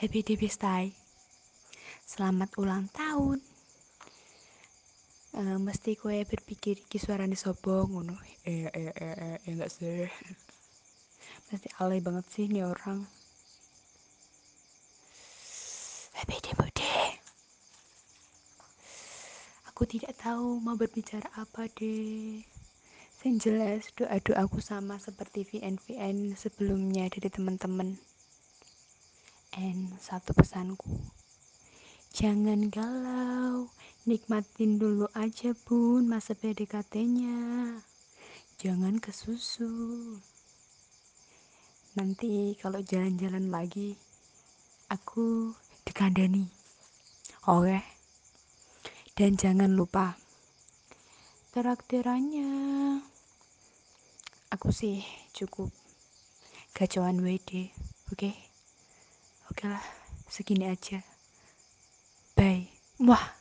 Happy Depistai Selamat ulang tahun. Uh, Mesti kue berpikir Ki suaranya sobo ngono? Eh eh eh eh enggak sih. Mesti alay banget sih nih orang. Happy Depistai Aku tidak tahu mau berbicara apa deh yang jelas doa-doaku sama seperti VN-VN sebelumnya dari teman-teman And satu pesanku, jangan galau, nikmatin dulu aja bun masa PDKT-nya. Jangan kesusu. Nanti kalau jalan-jalan lagi, aku dikandani. Oke. Dan jangan lupa traktirannya. Aku sih cukup gacauan WD, oke? Okay? Oke lah, segini aja. Bye. Wah.